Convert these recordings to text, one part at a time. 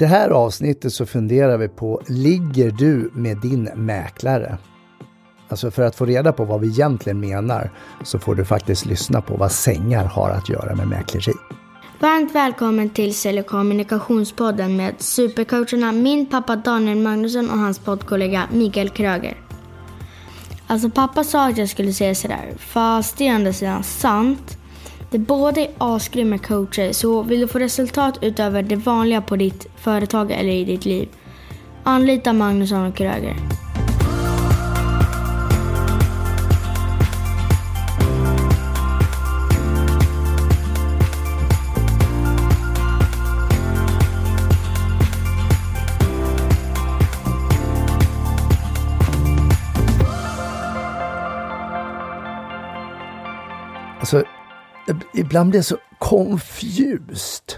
det här avsnittet så funderar vi på, ligger du med din mäklare? Alltså för att få reda på vad vi egentligen menar så får du faktiskt lyssna på vad sängar har att göra med mäkleri. Varmt välkommen till Sälj och kommunikationspodden med supercoacherna min pappa Daniel Magnusson och hans poddkollega Mikael Kröger. Alltså pappa sa att jag skulle säga sådär, fast det är å andra sidan sant. Det båda är asgrymma coacher, så vill du få resultat utöver det vanliga på ditt företag eller i ditt liv, anlita Magnusson och Kröger. Ibland blir jag så confused.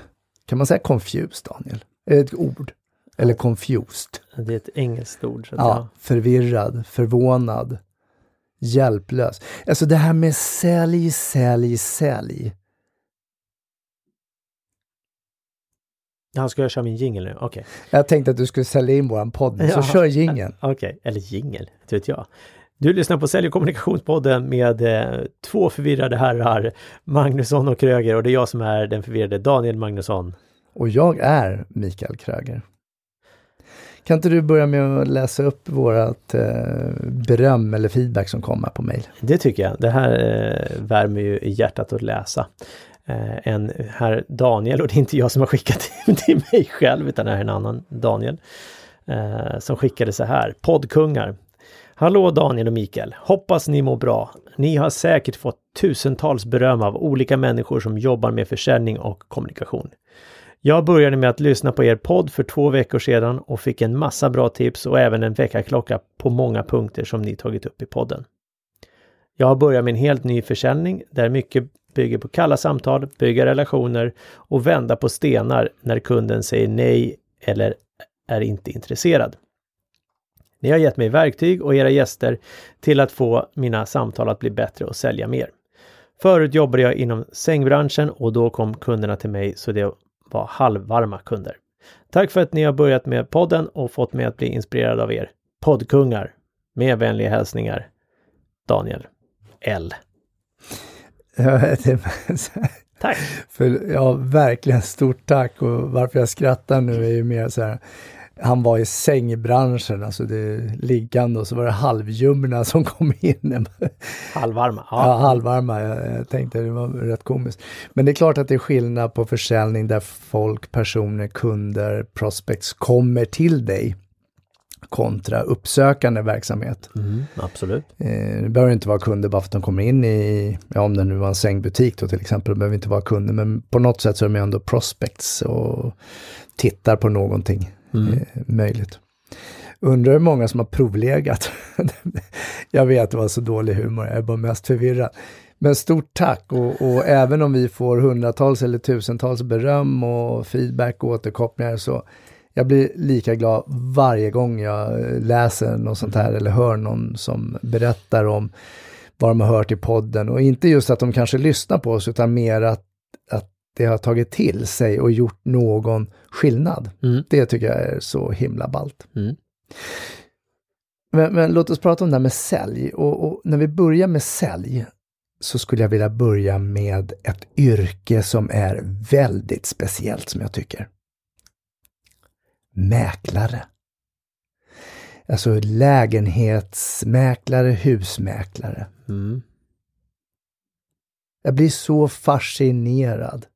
Kan man säga confused, Daniel? Är det ett ord? Eller confused? Det är ett engelskt ord. Så ja, ja. förvirrad, förvånad, hjälplös. Alltså det här med sälj, sälj, sälj. Ja, ska jag köra min jingel nu? Okej. Okay. Jag tänkte att du skulle sälja in våran podd, så ja. kör jingeln. Okej, okay. eller jingel, det vet jag. Du lyssnar på Sälj och kommunikationspodden med eh, två förvirrade herrar, Magnusson och Kröger och det är jag som är den förvirrade Daniel Magnusson. Och jag är Mikael Kröger. Kan inte du börja med att läsa upp vårat eh, beröm eller feedback som kommer på mail? Det tycker jag. Det här eh, värmer ju hjärtat att läsa. Eh, en herr Daniel, och det är inte jag som har skickat till mig själv, utan det är en annan Daniel, eh, som skickade så här. Poddkungar. Hallå Daniel och Mikael! Hoppas ni mår bra. Ni har säkert fått tusentals beröm av olika människor som jobbar med försäljning och kommunikation. Jag började med att lyssna på er podd för två veckor sedan och fick en massa bra tips och även en väckarklocka på många punkter som ni tagit upp i podden. Jag har börjat med en helt ny försäljning där mycket bygger på kalla samtal, bygga relationer och vända på stenar när kunden säger nej eller är inte intresserad. Ni har gett mig verktyg och era gäster till att få mina samtal att bli bättre och sälja mer. Förut jobbade jag inom sängbranschen och då kom kunderna till mig så det var halvvarma kunder. Tack för att ni har börjat med podden och fått mig att bli inspirerad av er. Poddkungar! Med vänliga hälsningar Daniel L. tack! För, ja, verkligen stort tack och varför jag skrattar nu är ju mer så här han var i sängbranschen, alltså det liggande och så var det halvljumna som kom in. Halvvarma? Ja, ja halvvarma. Jag, jag, tänkte det var rätt komiskt. Men det är klart att det är skillnad på försäljning där folk, personer, kunder, prospects kommer till dig kontra uppsökande verksamhet. Mm, absolut. Eh, det behöver inte vara kunder bara för att de kommer in i, ja om det nu var en sängbutik då till exempel, det behöver inte vara kunder, men på något sätt så är de ändå prospects och tittar på någonting mm. Eh, möjligt. Undrar hur många som har provlegat. jag vet, det var så dålig humor, jag är bara mest förvirrad. Men stort tack och, och, även om vi får hundratals eller tusentals beröm och feedback och återkopplingar så jag blir lika glad varje gång jag läser något sånt här eller hör någon som berättar om vad de har hört i podden och inte just att de kanske lyssnar på oss utan mer att det har tagit till sig och gjort någon skillnad. Mm. Det tycker jag är så himla ballt. Mm. Men, men, låt oss prata om det här med sälj. Och, och, när vi börjar med sälj så skulle jag vilja börja med ett yrke som är väldigt speciellt som jag tycker. Mäklare. Alltså lägenhetsmäklare, husmäklare. Mm. Jag blir så fascinerad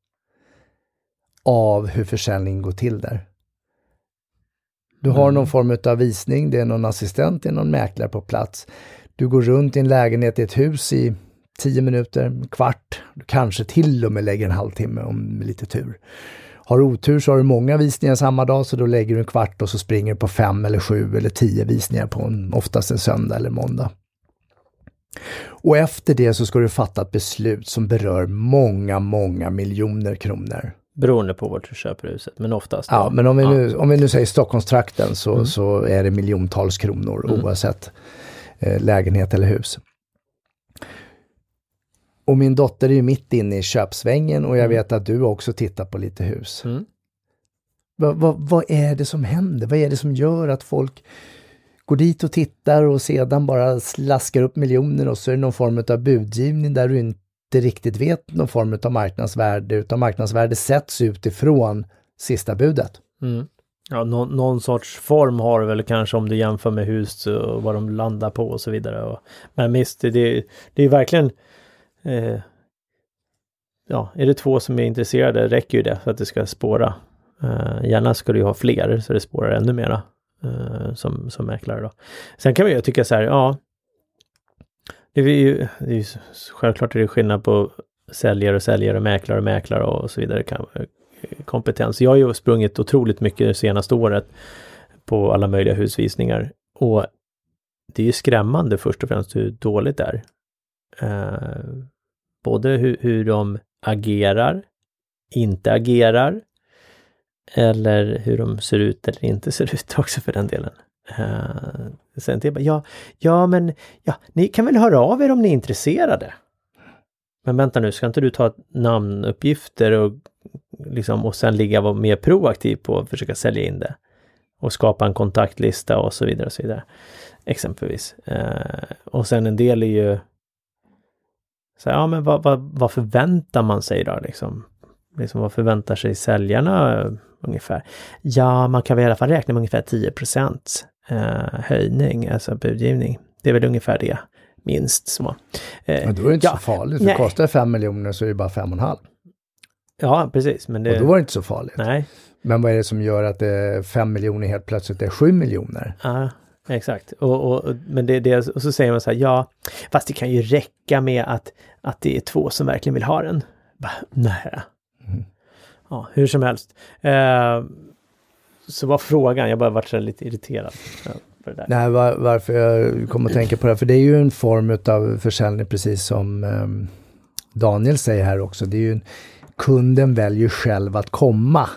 av hur försäljningen går till där. Du har mm. någon form av visning, det är någon assistent, det är någon mäklare på plats. Du går runt i en lägenhet i ett hus i tio minuter, en kvart, du kanske till och med lägger en halvtimme om lite tur. Har du otur så har du många visningar samma dag så då lägger du en kvart och så springer du på fem eller sju eller tio visningar på en, oftast en söndag eller måndag. Och efter det så ska du fatta ett beslut som berör många, många miljoner kronor. Beroende på vart du köper huset, men oftast. Ja, men om vi, nu, om vi nu säger Stockholmstrakten så, mm. så är det miljontals kronor mm. oavsett eh, lägenhet eller hus. Och min dotter är ju mitt inne i köpsvängen och jag mm. vet att du också tittar på lite hus. Mm. Vad, vad, vad är det som händer? Vad är det som gör att folk går dit och tittar och sedan bara slaskar upp miljoner och så är det någon form av budgivning där du inte riktigt vet någon form av marknadsvärde utan marknadsvärde sätts utifrån sista budet. Mm. Ja, någon, någon, sorts form har det väl kanske om du jämför med hus och vad de landar på och så vidare. Och, men visst, det, det är verkligen eh, Ja, är det två som är intresserade räcker ju det för att det ska spåra. Eh, gärna ska du ha fler så det spårar ännu mera eh, som, som mäklare då. Sen kan man ju tycka så här, ja. Det är ju, det är ju självklart är det skillnad på säljare och säljare, mäklare och mäklare och så vidare. Eh, kompetens. Jag har ju sprungit otroligt mycket det senaste året på alla möjliga husvisningar och det är ju skrämmande först och främst hur dåligt det är. Eh, både hur, hur de agerar, inte agerar eller hur de ser ut eller inte ser ut också för den delen. Uh, sen till ja, ja men ja, ni kan väl höra av er om ni är intresserade. Men vänta nu, ska inte du ta namnuppgifter och liksom och sen ligga mer proaktiv på att försöka sälja in det? Och skapa en kontaktlista och så vidare och så vidare. Exempelvis. Uh, och sen en del är ju så ja, men vad, vad, vad förväntar man sig då liksom? liksom? Vad förväntar sig säljarna eh, ungefär? Ja, man kan väl i alla fall räkna med ungefär 10 eh, höjning, alltså budgivning. Det är väl ungefär det, minst så. Eh, men då är det inte ja, så farligt, för kostar det 5 miljoner så är det bara 5,5. Ja, precis. Men det... Och då var det inte så farligt. Nej. Men vad är det som gör att det 5 miljoner helt plötsligt är 7 miljoner? Ja, Exakt, och, och, men det, det, och så säger man så här, ja, fast det kan ju räcka med att, att det är två som verkligen vill ha den. Bara, nej. Mm. Ja, hur som helst. Eh, så var frågan, jag bara varit lite irriterad. Nej, var, varför jag kom att tänka på det, för det är ju en form av försäljning precis som eh, Daniel säger här också. Det är ju kunden väljer själv att komma.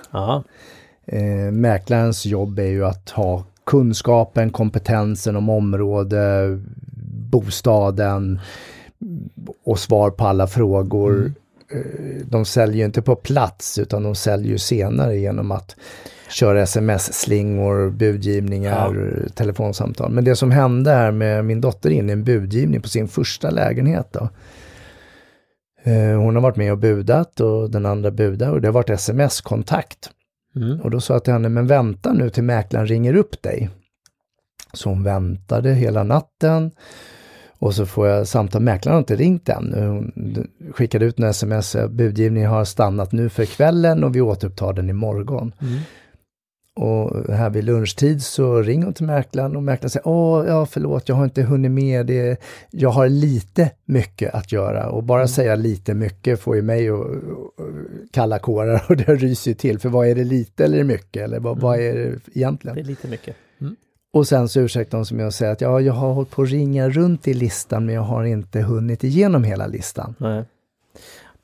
Eh, mäklarens jobb är ju att ha kunskapen, kompetensen om område, bostaden och svar på alla frågor. Mm. Eh, de säljer inte på plats utan de säljer senare genom att köra sms-slingor, budgivningar, ja. telefonsamtal. Men det som hände här med min dotter in i en budgivning på sin första lägenhet då. Eh, hon har varit med och budat och den andra budar och det har varit sms-kontakt. Mm. Och då sa jag till henne, men vänta nu till mäklaren ringer upp dig. Så hon väntade hela natten. Och så får jag samtal, mäklaren har inte ringt än. Hon skickade ut en sms, budgivningen har stannat nu för kvällen och vi återupptar den imorgon. Mm. Och här vid lunchtid så ringer hon till mäklaren och mäklaren säger Åh, ja förlåt, jag har inte hunnit med det. Jag har lite mycket att göra och bara mm. säga lite mycket får ju mig att kalla kårar och det ryser till. För vad är det lite eller mycket? Eller vad, mm. vad är det egentligen? Det är lite mycket. Mm. Och sen så ursäktar hon sig med att säga att ja, jag har hållit på att ringa runt i listan men jag har inte hunnit igenom hela listan. Nej.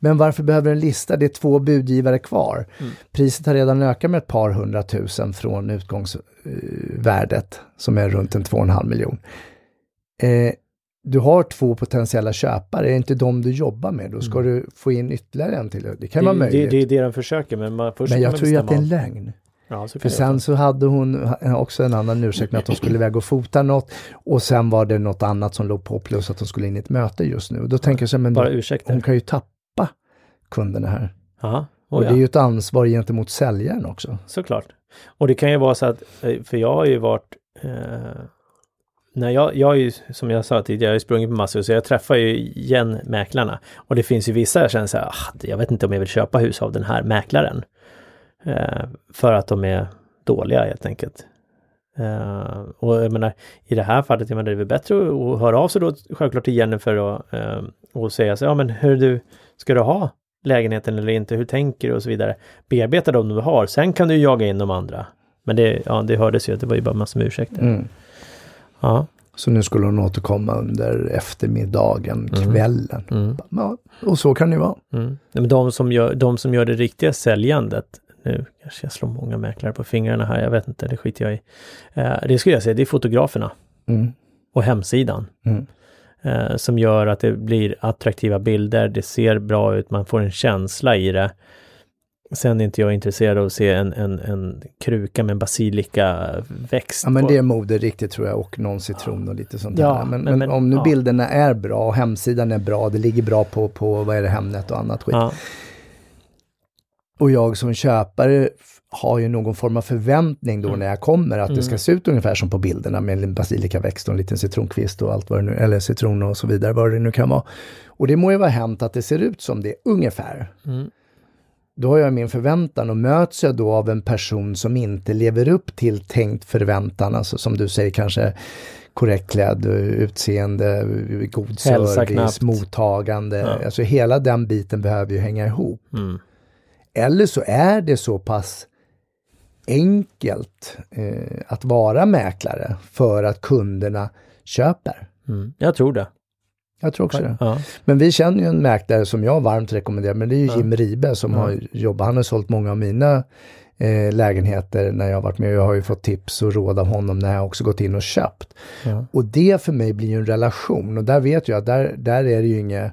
Men varför behöver en lista? Det är två budgivare kvar. Mm. Priset har redan ökat med ett par hundratusen från utgångsvärdet som är runt en 2,5 miljon. Eh, du har två potentiella köpare, är det inte de du jobbar med, då ska mm. du få in ytterligare en till. Det kan det, vara möjligt. Det, det är det de försöker, men man, först Men jag tror ju att det är en lögn. Ja, För sen så hade hon också en annan ursäkt med att hon skulle iväg och fota något och sen var det något annat som låg på plus att hon skulle in i ett möte just nu. då tänker jag så men Bara då, hon kan ju tappa kunderna här. Oh, och det är ju ett ansvar gentemot säljaren också. Såklart. Och det kan ju vara så att, eh, för jag har ju varit eh, när jag, jag ju, som jag sa tidigare, jag har ju sprungit på massor, så jag träffar ju igen mäklarna. Och det finns ju vissa jag känner så här, ah, jag vet inte om jag vill köpa hus av den här mäklaren. Eh, för att de är dåliga helt enkelt. Uh, och jag menar, i det här fallet, jag menar, det är väl bättre att höra av sig då självklart till Jennifer och, uh, och säga så ja men hur du, ska du ha lägenheten eller inte, hur tänker du och så vidare. Bearbeta de du har, sen kan du jaga in de andra. Men det, ja, det hördes ju, det var ju bara massor med ursäkter. Mm. Ja. Så nu skulle hon återkomma under eftermiddagen, mm. kvällen. Mm. Ja, och så kan det vara. Mm. Men de som, gör, de som gör det riktiga säljandet, nu kanske jag slår många mäklare på fingrarna här, jag vet inte, det skiter jag i. Eh, det skulle jag säga, det är fotograferna. Mm. Och hemsidan. Eh, som gör att det blir attraktiva bilder, det ser bra ut, man får en känsla i det. Sen är inte jag intresserad av att se en, en, en kruka med basilikaväxt. Ja men på. det är mode riktigt tror jag och någon citron och lite sånt Ja, där. Men, men- men, om nu ja. bilderna är bra och hemsidan är bra, det ligger bra på, på vad är det, Hemnet och annat skit. Ja, Och jag som köpare har ju någon form av förväntning Mm. då när jag kommer att det ska se ut ungefär som på bilderna med en basilikaväxt och en liten citronkvist och allt vad det nu, eller citron och så vidare, vad det nu kan vara. Och det må ju vara hänt att det ser ut som det ungefär. Mm. Då har jag min förväntan och möts jag då av en person som inte lever upp till tänkt förväntan, alltså som du säger kanske korrekt klädd, utseende, god Hälsa service, knappt. mottagande. Ja. Alltså hela den biten behöver ju hänga ihop. mm. Eller så är det så pass enkelt eh, att vara mäklare för att kunderna köper. Mm. Jag tror det. Jag tror också det. Ja. Men vi känner ju en mäklare som jag varmt rekommenderar, men det är ju Ja. Jim Ribe som Ja. har jobbat, han har sålt många av mina eh, lägenheter när jag har varit med. Jag har ju fått tips och råd av honom när jag också gått in och köpt. Och det för mig blir ju en relation och där vet jag att där, där är det ju inget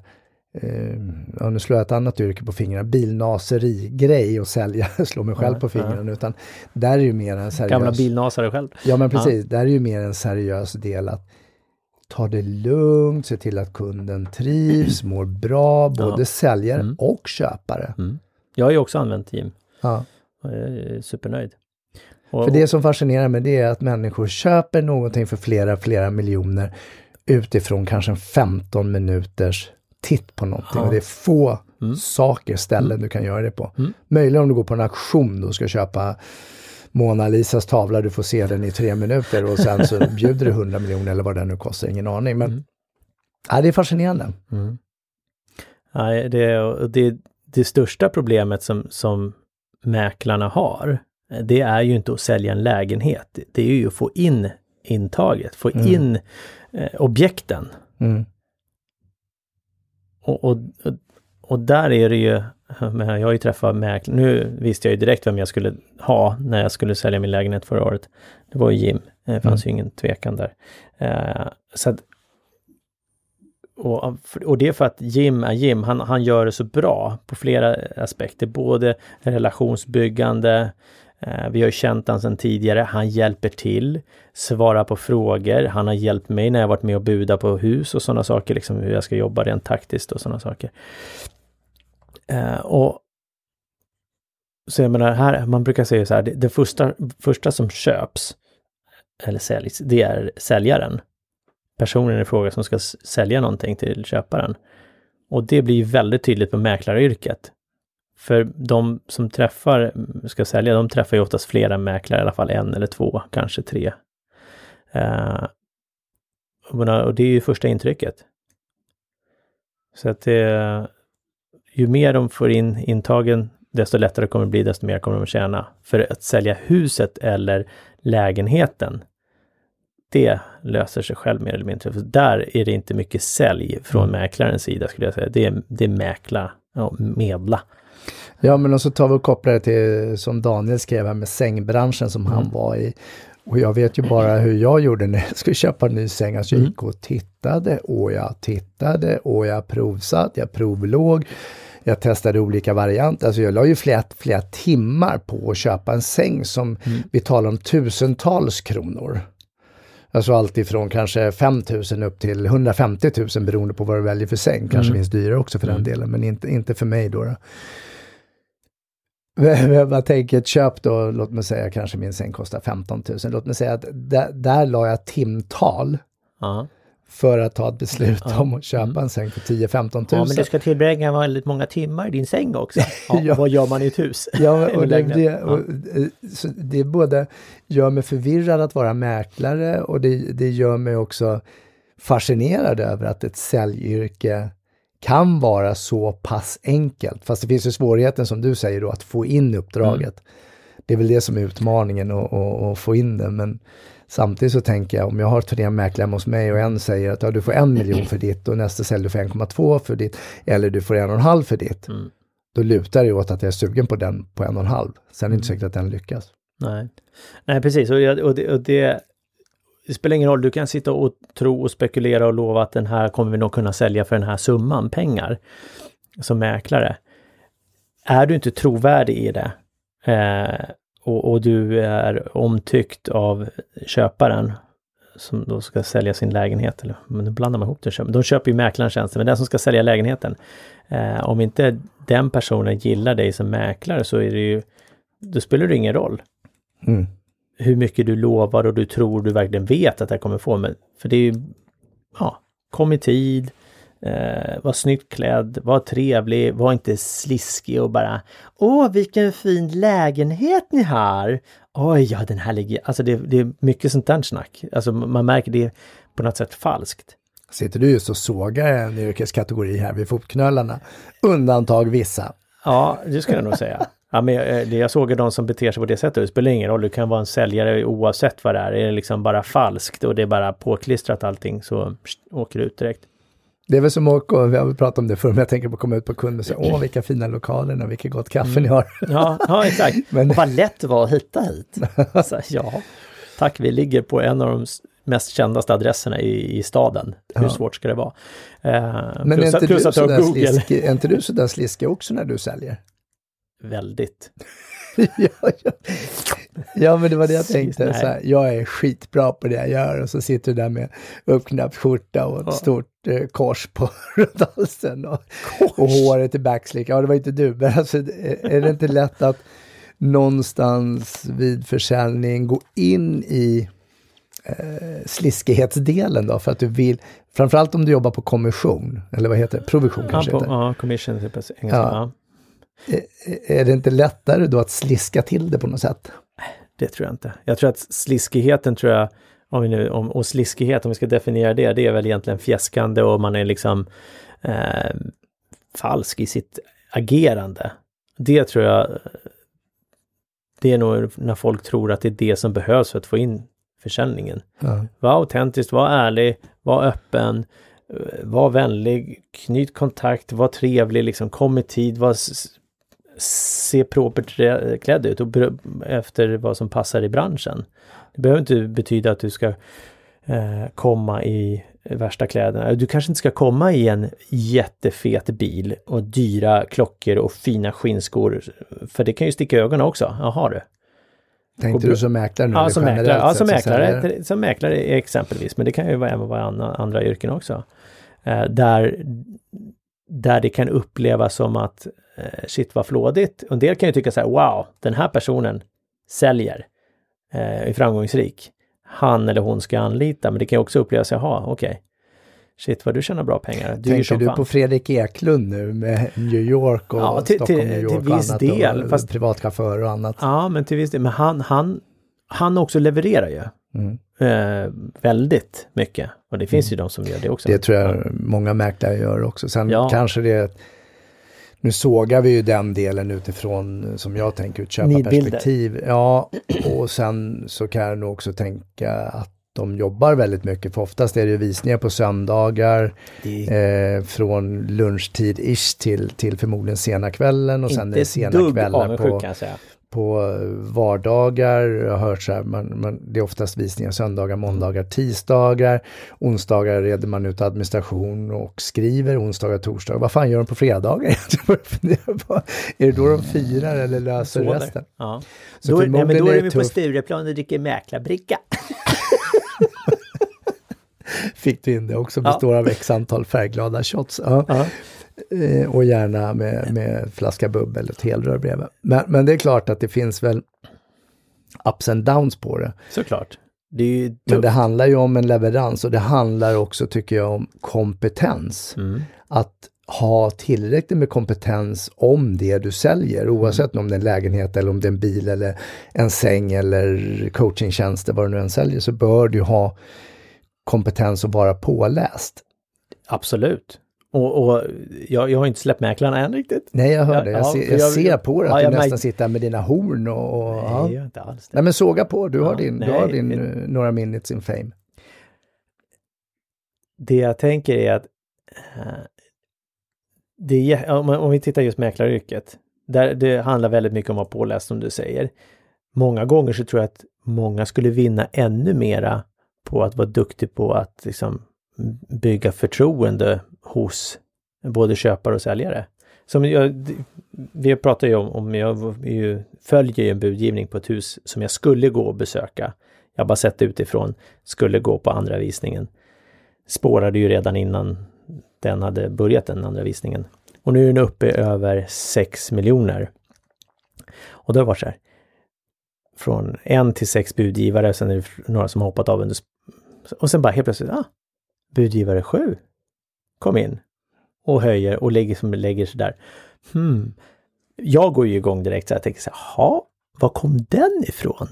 Eh, ja, nu slår jag ett annat yrke på fingrarna, bilnaseri-grej och sälja, slå mig själv Ja, på fingrarna, utan där är ju mer en seriös... Gamla bilnasare själv. Ja men precis, där är ju mer en seriös del att ta det lugnt, se till att kunden trivs, mår bra, både Ja. säljare Mm. och köpare. Mm. Jag har ju också använt Jim Ja. jag är supernöjd. Och, För det som fascinerar mig det är att människor köper någonting för flera, flera miljoner utifrån kanske en 15 minuters titt på någonting. Ja. Och det är få Mm. saker, ställen du kan göra det på. Mm. Möjligen om du går på en auktion och ska köpa Mona Lisas tavla, du får se den i tre minuter och sen så bjuder du 100 miljoner eller vad den nu kostar, ingen aning. Men Mm. ja, det är fascinerande. Mm. Nej, det, det, det största problemet som, som mäklarna har, det är ju inte att sälja en lägenhet. Det är ju att få in intaget, få Mm. in eh, objekten. Mm. Och, och, och, där är det ju, jag har ju träffat mäklare, nu visste jag ju direkt vem jag skulle ha när jag skulle sälja min lägenhet förra året. Det var ju Jim, det fanns ju ingen tvekan där. Eh, så att, och, och det är för att Jim är Jim, han, han gör det så bra på flera aspekter, både relationsbyggande, Eh, vi har ju känt han sedan tidigare, han hjälper till, svarar på frågor, han har hjälpt mig när jag varit med och buda på hus och sådana saker, liksom hur jag ska jobba rent taktiskt och sådana saker. Eh, och så jag menar, här, man brukar säga så här, det, det första, första som köps eller säljs, det är säljaren. Personen i fråga som ska sälja någonting till köparen. Och det blir väldigt tydligt på mäklaryrket. För de som träffar, ska sälja, de träffar ju oftast flera mäklare, i alla fall en eller två, kanske tre. Eh, och det är ju första intrycket. Så att det, ju mer de får in intagen, desto lättare kommer det bli, desto mer kommer de att tjäna. För att sälja huset eller lägenheten, det löser sig själv mer eller mindre. För där är det inte mycket sälj från Mm. mäklarens sida skulle jag säga. Det är, det är mäkla, ja, medla. Ja, men och så tar vi och kopplar det till som Daniel skrev här med sängbranschen som han Mm. var i. Och jag vet ju bara hur jag gjorde när jag skulle köpa en ny säng. Alltså jag Mm. gick och tittade och jag tittade och jag provsatt, jag provlåg. Jag testade olika varianter. Alltså jag la ju flera, flera timmar på att köpa en säng som Mm. vi talar om tusentals kronor. Alltså allt ifrån kanske 5 000 upp till 150 000 beroende på vad du väljer för säng. Kanske Mm. finns dyrare också för den Mm. delen, men inte, inte för mig då. då. Bara tänker ett köp då, låt mig säga kanske min säng kostar 15 000. Låt mig säga att där, där la jag timtal Ja. för att ta ett beslut Ja. om att köpa Mm. en säng för 10-15 000. ja, men du ska tillbringa väldigt många timmar i din säng också. Ja. Vad gör man i ett hus? Ja, och det, det, och, eh, så det både gör mig förvirrad att vara mäklare och det, det gör mig också fascinerad över att ett säljyrke kan vara så pass enkelt. Fast det finns ju svårigheten som du säger då att få in uppdraget. Det är väl det som är utmaningen att, få in det. Men samtidigt så tänker jag om jag har tre mäklare hos mig och en säger att ja, du får en miljon för ditt och nästa säljer du för 1,2 för ditt eller du får en och en halv för ditt Mm. då lutar det åt att jag är sugen på den på en och en halv. Sen är det inte säkert att den lyckas. Nej, Nej precis. Och, det, och det, det spelar ingen roll, du kan sitta och tro och spekulera och lova att den här kommer vi nog kunna sälja för den här summan pengar som mäklare. är du inte trovärdig i det eh, och, och, du är omtyckt av köparen som då ska sälja sin lägenhet, eller men nu blandar man ihop det. De köper ju mäklarens tjänster, men den som ska sälja lägenheten. Eh, om inte den personen gillar dig som mäklare så är det ju, då spelar det ingen roll. Mm. Hur mycket du lovar och du tror du verkligen vet att det kommer få. Men, för det är ju, ja, kom i tid, Eh, var snyggt klädd, var trevlig, var inte sliskig och bara Åh vilken fin lägenhet ni har! Oj, ja den här ligger... Alltså det, det är mycket sånt där snack. Alltså man märker det på något sätt falskt. Sitter du just och sågar en yrkeskategori här vid fotknölarna? Undantag vissa. Ja, det skulle jag nog säga. Ja, men jag, jag såg de som beter sig på det sättet. Det spelar ingen roll, du kan vara en säljare oavsett vad det är. Är det liksom bara falskt och det är bara påklistrat allting så pst, åker du ut direkt. Det är väl som att, vi har pratat om det förr, men jag tänker på att komma ut på kund och säga, åh vilka fina lokaler och vilket gott kaffe mm. ni har. Ja, ja exakt. men... Och vad lätt det var att hitta hit. Så, ja, tack, vi ligger på en av de mest kändaste adresserna i, i staden. Hur ja. svårt ska det vara? Eh, men plus, är, inte plus att du sliskig, är inte du sådär sliskig också när du säljer? Väldigt. ja, ja. ja, men det var det jag tänkte. Så här, jag är skitbra på det jag gör och så sitter du där med uppknäppt skjorta och ett ja. stort eh, kors på runt halsen och, och håret i backslick. Ja, det var inte du, men alltså, är det inte lätt att någonstans vid försäljning gå in i eh, sliskighetsdelen då, för att du vill, framförallt om du jobbar på kommission, eller vad heter det, provision kanske ja, på, heter. Ja, commission, typ engelska. Ja. Är det inte lättare då att sliska till det på något sätt? Det tror jag inte. Jag tror att sliskigheten tror jag, om vi nu, om, och sliskighet, om vi ska definiera det, det är väl egentligen fjäskande och man är liksom eh, falsk i sitt agerande. Det tror jag, det är nog när folk tror att det är det som behövs för att få in försäljningen. Ja. Var autentisk, var ärlig, var öppen, var vänlig, knyt kontakt, var trevlig, liksom kom i tid, var se propert klädd ut och efter vad som passar i branschen. Det behöver inte betyda att du ska eh, komma i värsta kläderna. Du kanske inte ska komma i en jättefet bil och dyra klockor och fina skinnskor. För det kan ju sticka i ögonen också. Jaha du. Tänkte du som mäklare nu? Ja, som mäklare, ja, som, mäklare, som mäklare exempelvis. Men det kan ju vara, även vara andra, andra yrken också. Eh, där, där det kan upplevas som att eh, shit vad flådigt. En del kan ju tycka så här, wow, den här personen säljer, eh, är framgångsrik. Han eller hon ska anlita, men det kan ju också upplevas, jaha, okej. Okay. Shit vad du tjänar bra pengar. Du Tänker du fan. på Fredrik Eklund nu med New York och ja, till, Stockholm, till, New York till viss och annat del, och fast, privatchaufför och annat? Ja, men till viss del. Men han, han, han också levererar ju. Mm. Eh, väldigt mycket. Och det finns mm. ju de som gör det också. Det tror jag många mäklare gör också. Sen ja. kanske det nu sågar vi ju den delen utifrån, som jag tänker, ett köparperspektiv. Ja, och sen så kan jag nog också tänka att de jobbar väldigt mycket, för oftast är det visningar på söndagar det... eh, från lunchtid-ish till, till förmodligen sena kvällen och sen är det sena kvällar på, på vardagar, jag har hört så här, man, man, det är oftast visningar söndagar, måndagar, tisdagar. Onsdagar reder man ut administration och skriver, onsdagar, torsdagar. Vad fan gör de på fredagar? är det då de firar eller löser så resten? Ja. Så då, nej, men då är, är vi på Stureplan och dricker mäklarbricka. Fick du in det också, består ja. av x antal färgglada shots. Ja. ja. Eh, och gärna med, med flaska bubbel och ett helrör bredvid. Men, men det är klart att det finns väl ups and downs på det. Såklart. Det men det handlar ju om en leverans och det handlar också, tycker jag, om kompetens. Mm. Att ha tillräckligt med kompetens om det du säljer, oavsett om det är en lägenhet eller om det är en bil eller en säng eller coachingtjänster, vad du nu än säljer, så bör du ha kompetens att vara påläst. Absolut. Och, och jag, jag har inte släppt mäklarna än riktigt. Nej, jag hör det. Jag, ja, ser, jag, jag ser på dig att ja, du nästan sitter med dina horn och... och nej, ja. jag inte alls det. Nej, men såga på. Du har din, nej, du har din det, uh, några minutes in fame. Det jag tänker är att uh, det är, om, om vi tittar just mäklaryrket, där det handlar väldigt mycket om att vara påläst som du säger. Många gånger så tror jag att många skulle vinna ännu mera på att vara duktig på att liksom bygga förtroende hos både köpare och säljare. som jag, vi pratar ju om, om jag ju, följer ju en budgivning på ett hus som jag skulle gå och besöka. Jag har bara sett utifrån, skulle gå på andra visningen. Spårade ju redan innan den hade börjat den andra visningen. Och nu är den uppe i över 6 miljoner. Och då har det varit så här. Från en till sex budgivare, sen är det några som har hoppat av under... Och sen bara helt plötsligt, ah, budgivare 7 kom in och höjer och lägger, som lägger sig där. Hmm. Jag går ju igång direkt så jag tänker så här, jaha, var kom den ifrån?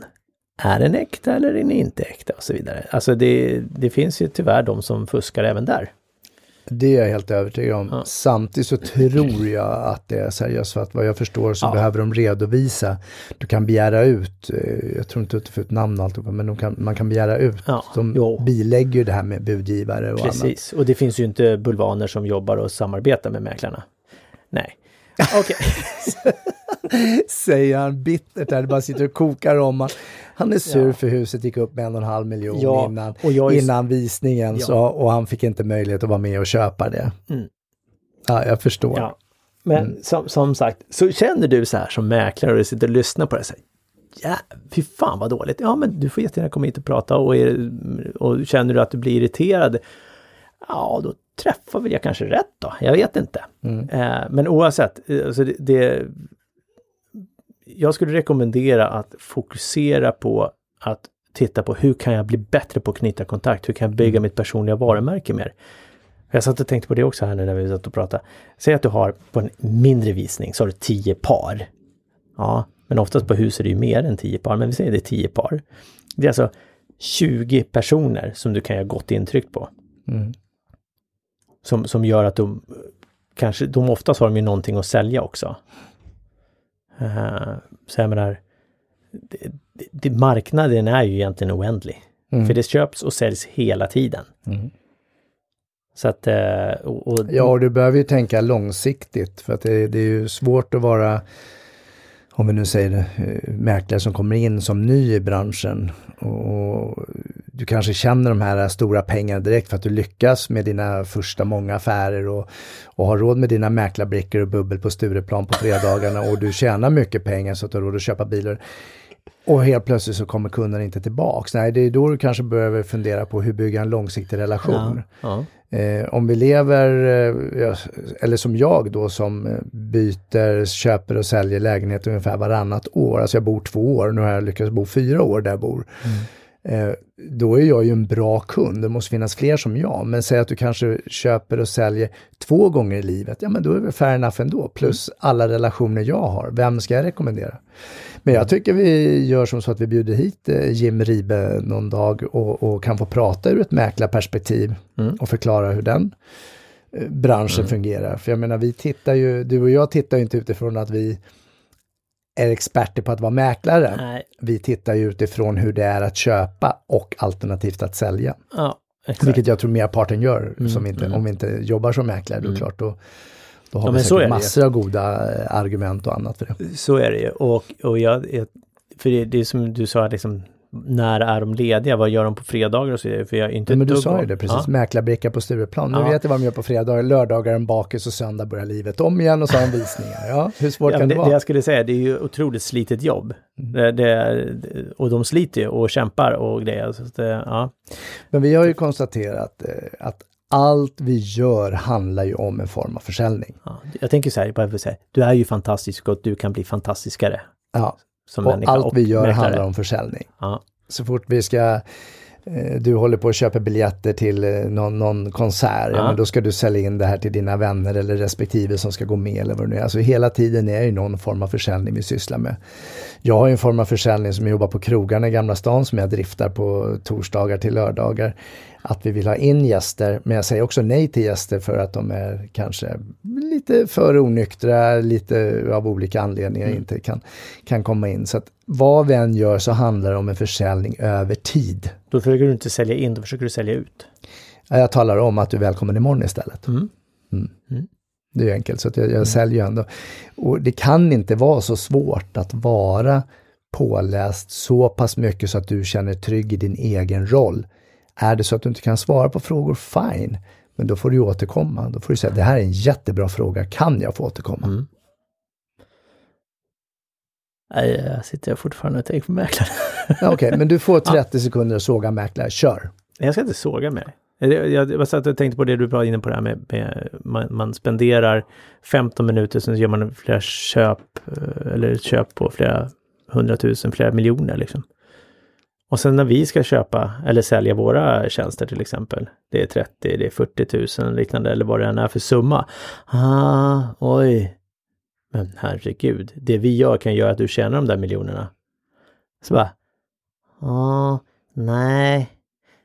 Är den äkta eller är den inte äkta? Och så vidare. Alltså det, det finns ju tyvärr de som fuskar även där. Det är jag helt övertygad om. Ja. Samtidigt så tror jag att det är seriöst för att vad jag förstår så ja. behöver de redovisa. Du kan begära ut, eh, jag tror inte att du får ut namn och allt, men kan, man kan begära ut. Ja. De jo. bilägger det här med budgivare och Precis. annat. Precis, och det finns ju inte bulvaner som jobbar och samarbetar med mäklarna. Nej. Okej. Säger han bittert där, det bara sitter och kokar om. Han är sur ja. för huset gick upp med en och en halv miljon ja, innan, är... innan visningen ja. så, och han fick inte möjlighet att vara med och köpa det. Mm. Ja, jag förstår. Men mm. som, som, sagt, så känner du så här som mäklare och du sitter och lyssnar på det, så här, ja, fy fan vad dåligt. Ja, men du får jättegärna komma hit och prata och, är, och känner du att du blir irriterad, ja då träffar väl jag kanske rätt då, jag vet inte. Mm. Eh, men oavsett, eh, alltså det, det, jag skulle rekommendera att fokusera på att titta på hur kan jag bli bättre på att knyta kontakt? Hur kan jag bygga mm. mitt personliga varumärke mer? Jag satt och tänkte på det också här nu när vi satt och pratade. Säg att du har på en mindre visning så har du tio par. Ja, men oftast på hus är det ju mer än tio par, men vi säger det är tio par. Det är alltså 20 personer som du kan göra gott intryck på. Mm. Som, som gör att de kanske, de oftast har de ju någonting att sälja också. Uh, så jag menar, det, det, marknaden är ju egentligen oändlig. Mm. För det köps och säljs hela tiden. Mm. Så att... Uh, och, och, ja, och du behöver ju tänka långsiktigt för att det, det är ju svårt att vara om vi nu säger eh, mäklare som kommer in som ny i branschen och du kanske känner de här stora pengarna direkt för att du lyckas med dina första många affärer och, och har råd med dina mäklarbrickor och bubbel på Stureplan på fredagarna och du tjänar mycket pengar så att du har råd att köpa bilar. Och helt plötsligt så kommer kunden inte tillbaks. Nej, det är då du kanske behöver fundera på hur bygga en långsiktig relation. Ja, ja. Eh, om vi lever, eh, eller som jag då som eh, byter, köper och säljer lägenhet ungefär varannat år. Alltså jag bor två år, nu har jag lyckats bo fyra år där jag bor. Mm. Eh, då är jag ju en bra kund. Det måste finnas fler som jag. Men säg att du kanske köper och säljer två gånger i livet. Ja, men då är det fair enough ändå. Plus mm. alla relationer jag har. Vem ska jag rekommendera? Men jag tycker vi gör som så att vi bjuder hit eh, Jim Ribe någon dag och, och kan få prata ur ett mäklarperspektiv mm. och förklara hur den eh, branschen mm. fungerar. För jag menar, vi tittar ju, du och jag tittar ju inte utifrån att vi är experter på att vara mäklare. Nej. Vi tittar ju utifrån hur det är att köpa och alternativt att sälja. Ja, Vilket jag tror merparten gör, mm, som inte, mm. om vi inte jobbar som mäklare. Mm. Då, klart, då, då har ja, vi säkert massor av goda eh, argument och annat för det. Så är det ju. Och, och jag, för det, det är som du sa, liksom, när är de lediga? Vad gör de på fredagar och så vidare? För jag inte ja, men du sa ju det precis, ja. mäklarbricka på Stureplan. Nu ja. vet jag vad de gör på fredagar, lördagar en bakis och söndag börjar livet om igen och så har de visningar. Ja, hur svårt ja, kan det, det vara? Det jag skulle säga, det är ju otroligt slitet jobb. Mm. Det, det, och de sliter ju och kämpar och grejer. Så det, ja. Men vi har ju konstaterat eh, att allt vi gör handlar ju om en form av försäljning. Ja, jag tänker så här, bara för att säga, du är ju fantastisk och du kan bli fantastiskare. Ja, som och allt och vi gör mäklare. handlar om försäljning. Ja. Så fort vi ska eh, du håller på att köpa biljetter till eh, någon, någon konsert, ja. men då ska du sälja in det här till dina vänner eller respektive som ska gå med eller vad det nu är. Alltså hela tiden är det någon form av försäljning vi sysslar med. Jag har en form av försäljning som jag jobbar på krogarna i Gamla stan som jag driftar på torsdagar till lördagar att vi vill ha in gäster, men jag säger också nej till gäster för att de är kanske lite för onyktra, lite av olika anledningar mm. inte kan, kan komma in. Så att vad vi än gör så handlar det om en försäljning över tid. Då försöker du inte sälja in, då försöker du sälja ut. Jag talar om att du är välkommen imorgon istället. Mm. Mm. mm. Det är enkelt, så att jag, jag mm. säljer ändå. Och det kan inte vara så svårt att vara påläst så pass mycket så att du känner trygg i din egen roll. Är det så att du inte kan svara på frågor, fine. Men då får du återkomma. Då får du säga, det här är en jättebra fråga, kan jag få återkomma? Mm. Nej, jag sitter fortfarande och tänker på mäklare. Ja, Okej, men du får 30 sekunder att såga mäklare, kör! Jag ska inte såga mig. Jag, jag, jag satt och tänkte på det du var inne på det här med, med man, man spenderar 15 minuter, sen gör man flera köp, eh, eller köp på flera hundratusen, flera miljoner liksom. Och sen när vi ska köpa eller sälja våra tjänster till exempel, det är 30, det är 40 000 liknande eller vad det än är för summa. Ah, oj. Men herregud, det vi gör kan göra att du tjänar de där miljonerna. Så bara, ja, nej,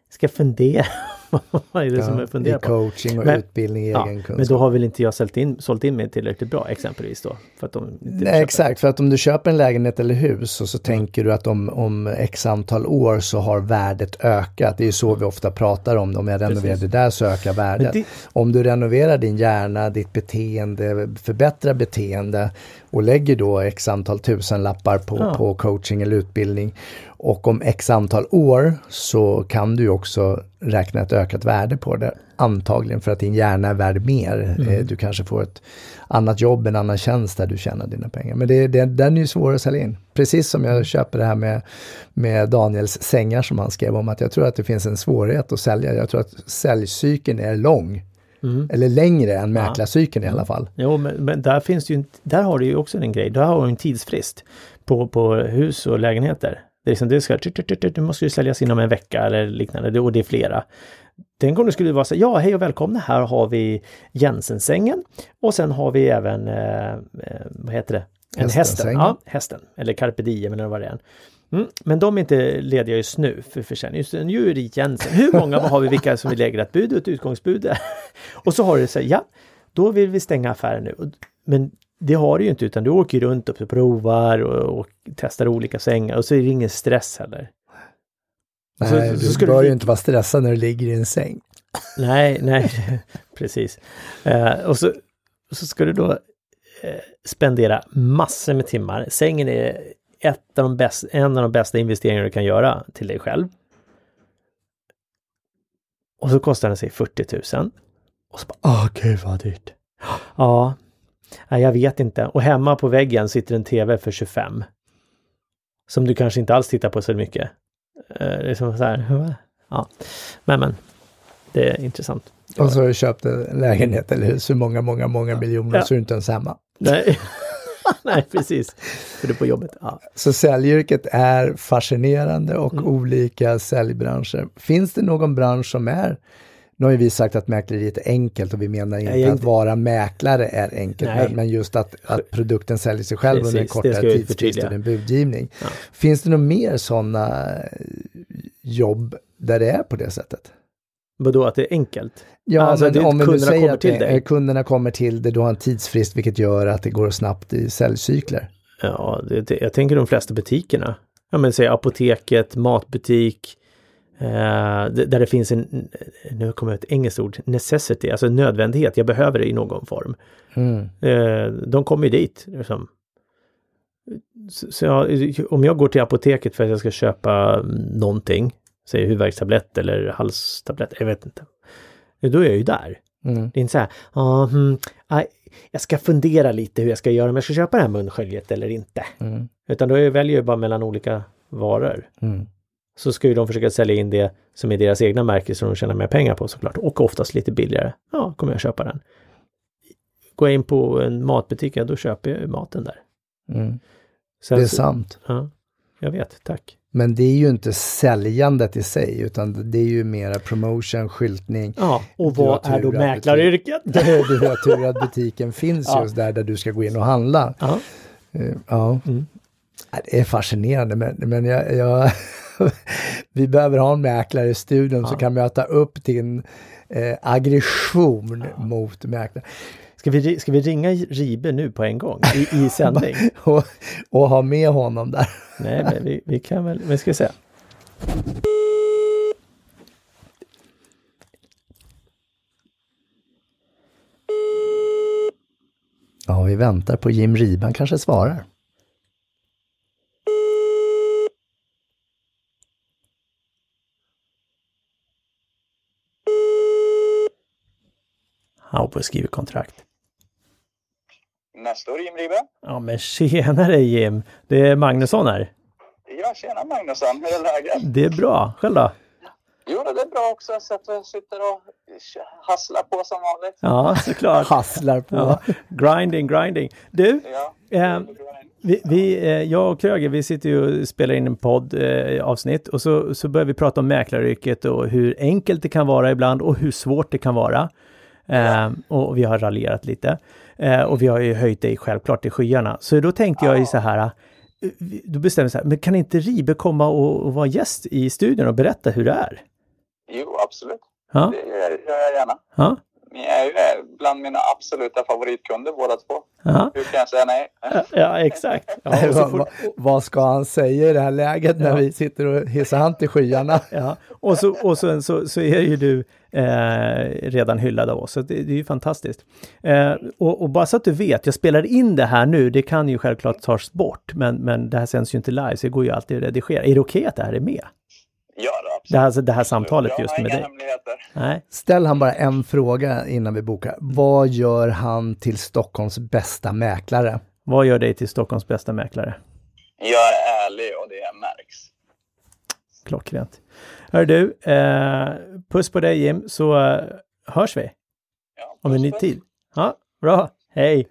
ska fundera. vad är det som jag funderar på? coaching och Men- utbildning i Ja, egen men kunskap. då har väl inte jag sålt in, sålt in mig tillräckligt bra exempelvis då? För att de Nej, exakt, för att om du köper en lägenhet eller hus och så tänker du att om, om x antal år så har värdet ökat. Det är ju så vi ofta pratar om det. Om jag renoverar Precis. det där så ökar värdet. det- Om du renoverar din hjärna, ditt beteende, förbättrar beteende och lägger då x antal tusenlappar på, Ja. på coaching eller utbildning och om x antal år så kan du också räkna ett ökat värde på det. Antagligen för att din hjärna är värd mer. Mm. Eh, Du kanske får ett annat jobb, en annan tjänst där du tjänar dina pengar. Men det, det, den är ju svår att sälja in. Precis som Mm. jag köper det här med, med Daniels sängar som han skrev om att jag tror att det finns en svårighet att sälja. Jag tror att säljcykeln är lång. Mm. Eller längre än mäklarcykeln i alla fall. Jo, men, men där finns det ju, där har du ju också en grej, där har du en tidsfrist på, på hus och lägenheter. Det är liksom, det ska, tut, tut, tut, tut, det måste ju säljas inom en vecka eller liknande, det- och det är flera. Den gången skulle det vara så ja hej och välkomna, här har vi Jensensängen och sen har vi även, eh, eh, vad heter det? En hästen. Ja, hästen. Eller carpe diem eller vad det är. Mm. Men de är inte lediga just nu för försäljning. Just nu är det Jensen. Hur många har vi vilka som vill lägga ett bud och ett utgångsbud? och så har det så här, ja, då vill vi stänga affären nu. Men det har du ju inte utan du åker runt och provar och, och testar olika sängar och så är det ingen stress heller. Nej, Så- så du ska du bör ju li- inte vara stressad när du ligger i en säng. Nej, nej, precis. Eh, och så, så ska du då eh, spendera massor med timmar. Sängen är ett av de bäst, en av de bästa investeringar du kan göra till dig själv. Och så kostar den sig 40 000. Och så bara, åh gud vad dyrt. Ja, nej, jag vet inte. Och hemma på väggen sitter en TV för 25. Som du kanske inte alls tittar på så mycket. Eh, Det är som så här, ja, men men. Det är intressant. Och så har du köpt en lägenhet eller hus för många, många, många miljoner Ja. så är du inte ens hemma. Nej, Nej precis. För du på jobbet. Ja. Så säljyrket är fascinerande och Mm. olika säljbranscher. Finns det någon bransch som är nu har ju vi sagt att mäkleriet är enkelt och vi menar inte Nej, att vara mäklare är enkelt, men, men just att, att produkten säljer sig själv under en Precis, kortare tidsfrist och en budgivning. Ja. Finns det nog mer sådana jobb där det är på det sättet? Vadå att det är enkelt? Ja, Alltså, men om kunderna säger kommer till det, dig. kunderna kommer till det, du har en tidsfrist vilket gör att det går snabbt i säljcykler. Ja, det, jag tänker de flesta butikerna. Ja men säg apoteket, matbutik. Eh, där det finns en, nu kommer ett engelskt ord, necessity, alltså nödvändighet. Jag behöver det i någon form. Mm. Eh, de kommer ju dit. Liksom. Så, så jag, om jag går till apoteket för att jag ska köpa någonting, säg huvudvärkstablett eller halstablett, jag vet inte. Då är jag ju där. Mm. Det är inte så här, ah, hmm, aj, jag ska fundera lite hur jag ska göra om jag ska köpa det här munsköljet eller inte. Mm. Utan då väljer jag bara mellan olika varor. Mm. Så ska ju de försöka sälja in det som är deras egna märke som de tjänar mer pengar på såklart. Och oftast lite billigare. Ja, kommer jag köpa den. Går jag in på en matbutik, ja då köper jag maten där. Mm. Sen Det är sant. Ja, jag vet, tack. Men det är ju inte säljandet i sig, utan det är ju mera promotion, skyltning. Ja, och vad är då att butik- mäklaryrket? Du har tur att butiken finns Ja. just där, där du ska gå in och handla. Ja, Eh, Ja, Mm. Ja, det är fascinerande, men, men jag, jag vi behöver ha en mäklare i studion Ja. som kan möta upp din eh, aggression mot mäklare. Ska vi, ska vi ringa Ribe nu på en gång i, i sändning? Och, och ha med honom där. Nej, men vi, vi kan väl, men ska vi se. Ja, vi väntar på Jim Riban kanske svarar. Han på skriver kontrakt. Nästa år Jim Ribe. Ja men tjenare Jim! Det är Magnusson här. Ja, tjena Magnusson. Hur är läget? Det är bra. Själv då? Jo, det är bra också. Så att jag sitter och hasslar på som vanligt. Ja, såklart. Hasslar på. Ja. Grinding, grinding. Du, Ja. eh, vi, vi, eh, jag och Kröger, vi sitter ju och spelar in en podd eh, avsnitt och så, så börjar vi prata om mäklaryrket och hur enkelt det kan vara ibland och hur svårt det kan vara. Eh, och vi har raljerat lite. Eh, och vi har ju höjt dig självklart till skyarna. Så då tänkte jag ju så här, eh, då bestämde vi så här, men kan inte Ribe komma och, och vara gäst i studion och berätta hur det är? Jo, absolut. Ja, Det gör gör jag gärna. ja, Ni är ju bland mina absoluta favoritkunder båda två. ja, Hur kan jag säga nej? ja exakt. Ja, och så vad, vad, vad ska han säga i det här läget när Ja. vi sitter och hissar han till skyarna? Ja, och så, och sen så, så är ju du eh, redan hyllad av oss, så det, det är ju fantastiskt. Eh, och, och bara så att du vet, jag spelar in det här nu, det kan ju självklart tas bort, men, men det här sänds ju inte live, så det går ju alltid att redigera. Är det okej att det här är med? Ja, då, absolut. Det här, det här samtalet jag just med dig? Nej, Ställ han bara en fråga innan vi bokar. Vad gör han till Stockholms bästa mäklare? vad gör dig till Stockholms bästa mäklare? Jag är ärlig och det märks. Klockrent. Hör du, eh, puss på dig Jim, så eh, hörs vi Ja, om en ny tid. Ja, bra, hej!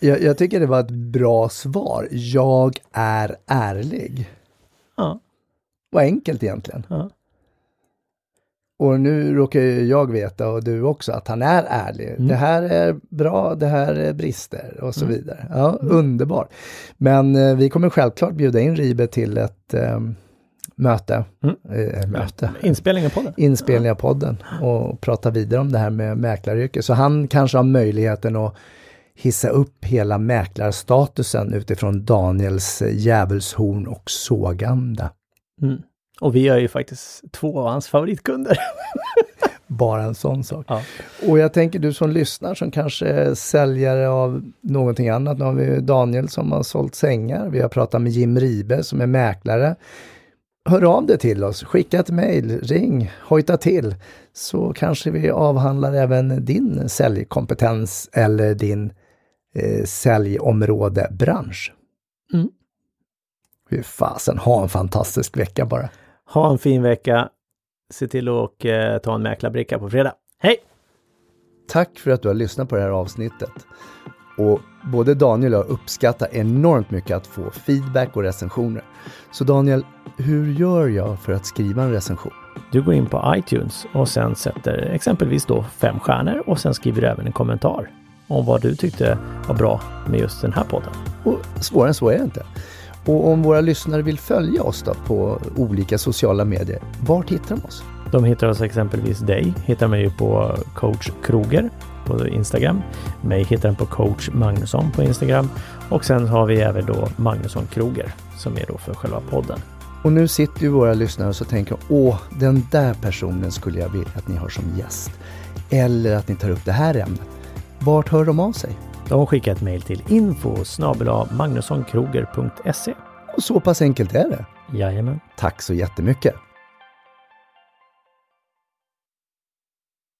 Jag, jag tycker det var ett bra svar. Jag är ärlig. Ja, Vad enkelt egentligen. ja. Och nu råkar jag veta och du också att han är ärlig. Mm. Det här är bra, det här är brister och så vidare. Ja, underbart. Men eh, vi kommer självklart bjuda in Ribe till ett eh, möte. Mm. Eh, möte. Inspelningen på den. Inspelning av podden och prata vidare om det här med mäklaryrket. Så han kanske har möjligheten att hissa upp hela mäklarstatusen utifrån Daniels eh, djävulshorn och sågande. Mm. Och vi är ju faktiskt två av hans favoritkunder. Bara en sån sak. Ja. Och jag tänker du som lyssnar som kanske är säljare av någonting annat. Nu har vi Daniel som har sålt sängar. Vi har pratat med Jim Ribe som är mäklare. Hör av dig till oss, skicka ett mejl, ring, hojta till. Så kanske vi avhandlar även din säljkompetens eller din eh, säljområde, bransch. Mm. Fy fasen, ha en fantastisk vecka bara. Ha en fin vecka. Se till att eh, ta en mäklarbricka på fredag. Hej! Tack för att du har lyssnat på det här avsnittet. Och både Daniel och jag uppskattar enormt mycket att få feedback och recensioner. Så Daniel, hur gör jag för att skriva en recension? Du går in på iTunes och sen sätter exempelvis då fem stjärnor och sen skriver du även en kommentar om vad du tyckte var bra med just den här podden. Och svårare än så är det inte. Och om våra lyssnare vill följa oss då på olika sociala medier, vart hittar de oss? De hittar oss exempelvis dig, hittar mig på coach Kroger på Instagram. Mig hittar den på coach Magnusson på Instagram och sen har vi även då Magnusson Kroger som är då för själva podden. Och nu sitter ju våra lyssnare och så tänker åh, den där personen skulle jag vilja att ni har som gäst. Eller att ni tar upp det här ämnet. Vart hör de av sig? De skickar ett mejl till info magnussonkroger.se. Och så pass enkelt är det. Jajamän. Tack så jättemycket!